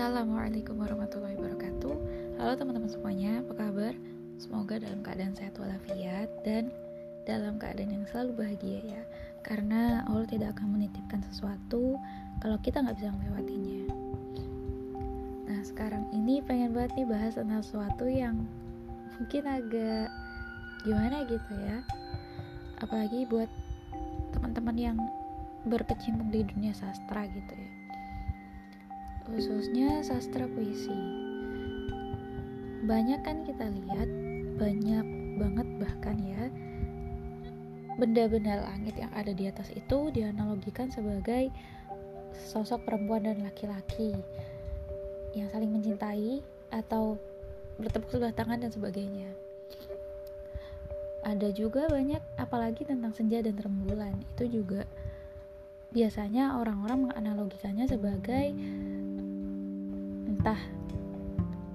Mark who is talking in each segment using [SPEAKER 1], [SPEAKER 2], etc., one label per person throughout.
[SPEAKER 1] Assalamualaikum warahmatullahi wabarakatuh. Halo teman-teman semuanya, apa kabar? Semoga dalam keadaan sehat walafiat dan dalam keadaan yang selalu bahagia ya. Karena Allah tidak akan menitipkan sesuatu kalau kita nggak bisa melewatinya. Nah sekarang ini pengen banget nih bahas tentang sesuatu yang mungkin agak gimana gitu ya. Apalagi buat teman-teman yang berkecimpung di dunia sastra gitu ya khususnya sastra puisi. Banyak kan kita lihat, banyak banget bahkan ya, benda-benda langit yang ada di atas itu dianalogikan sebagai sosok perempuan dan laki-laki yang saling mencintai atau bertepuk sebelah tangan dan sebagainya. Ada juga banyak apalagi tentang senja dan rembulan itu juga biasanya orang-orang menganalogikannya sebagai entah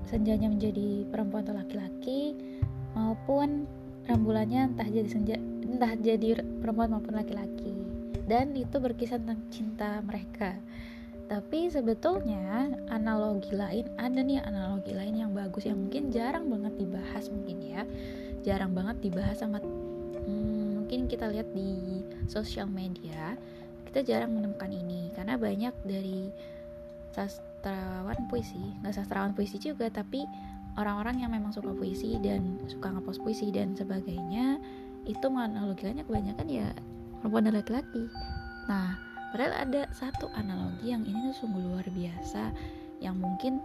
[SPEAKER 1] senjanya menjadi perempuan atau laki-laki maupun rembulannya entah jadi senja entah jadi perempuan maupun laki-laki. Dan itu berkisah tentang cinta mereka. Tapi sebetulnya analogi lain ada nih analogi lain yang bagus yang mungkin jarang banget dibahas mungkin ya. Jarang banget dibahas sama hmm, mungkin kita lihat di sosial media kita jarang menemukan ini. Karena banyak dari sastrawan puisi. Nggak sastrawan puisi juga tapi orang-orang yang memang suka puisi dan suka ngepost puisi dan sebagainya itu menganalogikannya kebanyakan ya perempuan dan laki-laki. Nah padahal ada satu analogi yang ini tuh sungguh luar biasa yang mungkin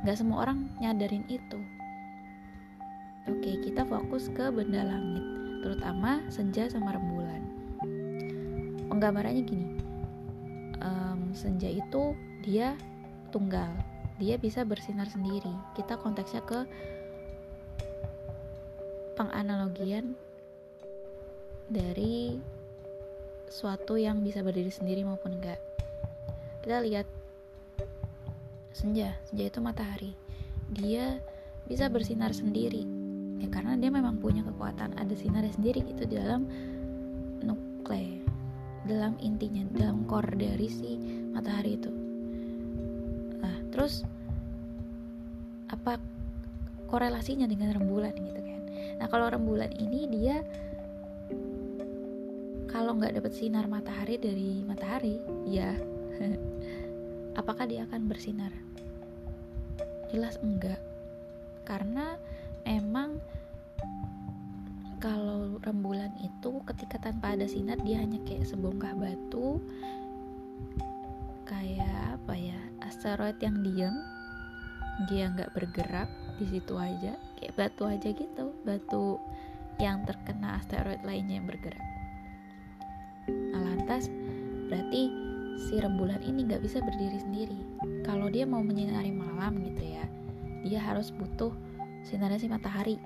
[SPEAKER 1] nggak semua orang nyadarin itu. Oke kita fokus ke benda langit terutama senja sama rembulan. Penggambarannya gini um, senja itu dia tunggal. Dia bisa bersinar sendiri. Kita konteksnya ke penganalogian dari suatu yang bisa berdiri sendiri maupun enggak. Kita lihat senja. Senja itu matahari. Dia bisa bersinar sendiri. Ya karena dia memang punya kekuatan ada sinarnya sendiri itu di dalam nukle. Dalam intinya dalam core dari si matahari itu terus apa korelasinya dengan rembulan gitu kan? Nah kalau rembulan ini dia kalau nggak dapat sinar matahari dari matahari ya apakah dia akan bersinar? Jelas enggak. Karena emang kalau rembulan itu ketika tanpa ada sinar dia hanya kayak sebongkah batu asteroid yang diam dia nggak bergerak di situ aja kayak batu aja gitu batu yang terkena asteroid lainnya yang bergerak. Nah lantas berarti si rembulan ini nggak bisa berdiri sendiri. Kalau dia mau menyinari malam gitu ya dia harus butuh sinarnya si matahari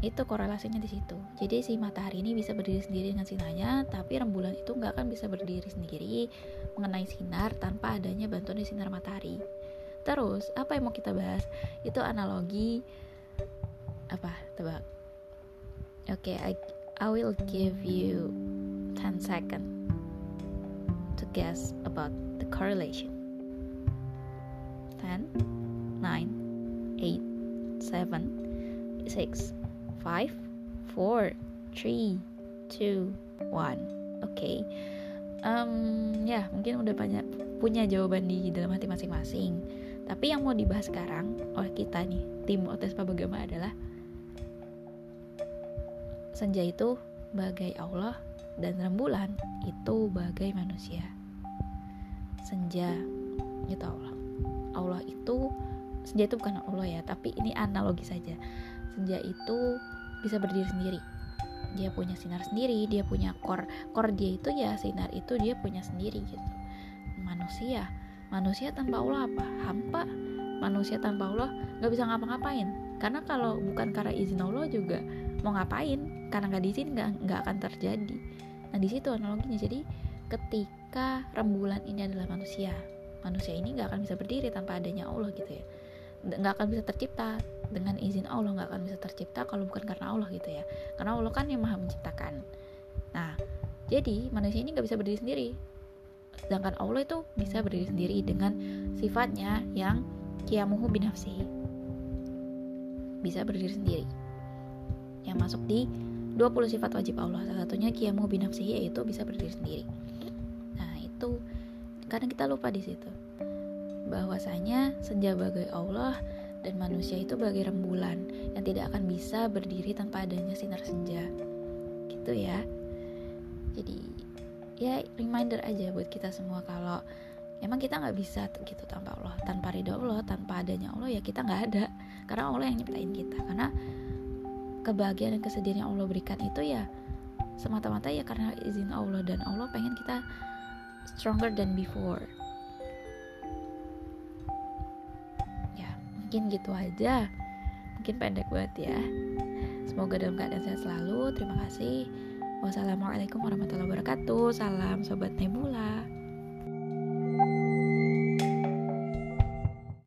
[SPEAKER 1] itu korelasinya di situ. Jadi si matahari ini bisa berdiri sendiri dengan sinarnya tapi rembulan itu nggak akan bisa berdiri sendiri mengenai sinar tanpa adanya bantuan di sinar matahari. Terus apa yang mau kita bahas? Itu analogi apa? Tebak oke okay, I, I will give you 10 second to guess about the correlation. 10 9 8 7 6 5 4 3 2 1 oke okay. um, ya mungkin udah banyak punya jawaban di dalam hati masing-masing. Tapi yang mau dibahas sekarang oleh kita nih tim Otes Pabagama adalah senja itu bagai Allah dan rembulan itu bagai manusia. Senja itu Allah. Allah itu senja itu bukan Allah ya tapi ini analogi saja senja itu bisa berdiri sendiri. Dia punya sinar sendiri dia punya core core dia itu ya sinar itu dia punya sendiri gitu. Manusia manusia tanpa Allah apa? Hampa. Manusia tanpa Allah nggak bisa ngapa-ngapain. Karena kalau bukan karena izin Allah juga mau ngapain? Karena nggak diizin nggak nggak akan terjadi. Nah di situ analoginya. Jadi ketika rembulan ini adalah manusia manusia ini nggak akan bisa berdiri tanpa adanya Allah gitu ya. Nggak akan bisa tercipta dengan izin Allah nggak akan bisa tercipta kalau bukan karena Allah gitu ya. Karena Allah kan yang maha menciptakan. Nah jadi manusia ini nggak bisa berdiri sendiri. Sedangkan Allah itu bisa berdiri sendiri dengan sifatnya yang kiamuhu binafsihi bisa berdiri sendiri. Yang masuk di 20 sifat wajib Allah. Salah satunya kiamuhu binafsihi yaitu bisa berdiri sendiri. Nah itu kadang kita lupa di situ. Bahwasanya senja bagai Allah dan manusia itu bagai rembulan yang tidak akan bisa berdiri tanpa adanya sinar senja. Gitu ya. Jadi ya reminder aja buat kita semua kalau emang kita nggak bisa gitu tanpa Allah. Tanpa ridho Allah tanpa adanya Allah ya kita nggak ada. Karena Allah yang nyiptain kita. Karena kebahagiaan dan kesedihan yang Allah berikan itu ya semata-mata ya karena izin Allah dan Allah pengen kita stronger than before mungkin gitu aja mungkin pendek banget ya semoga dalam keadaan sehat selalu terima kasih Wassalamualaikum warahmatullahi wabarakatuh. Salam sobat Nebula.